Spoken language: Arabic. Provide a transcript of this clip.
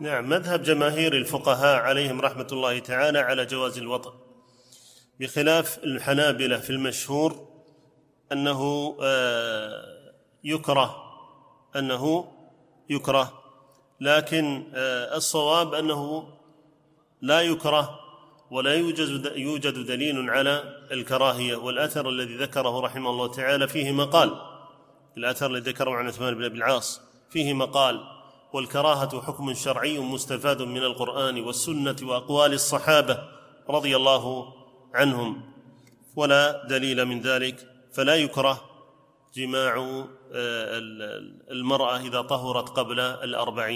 نعم مذهب جماهير الفقهاء عليهم رحمة الله تعالى على جواز الوطن بخلاف الحنابلة في المشهور أنه آه، يكره أنه يكره لكن آه، الصواب أنه لا يكره ولا يوجد يوجد دليل على الكراهية والأثر الذي ذكره رحمه الله تعالى فيه مقال الأثر الذي ذكره عن عثمان بن أبي العاص فيه مقال والكراهة حكم شرعي مستفاد من القرآن والسنة وأقوال الصحابة رضي الله عنهم. ولا دليل من ذلك فلا يكره جماع آه، المرأة إذا طهرت قبل الأربعين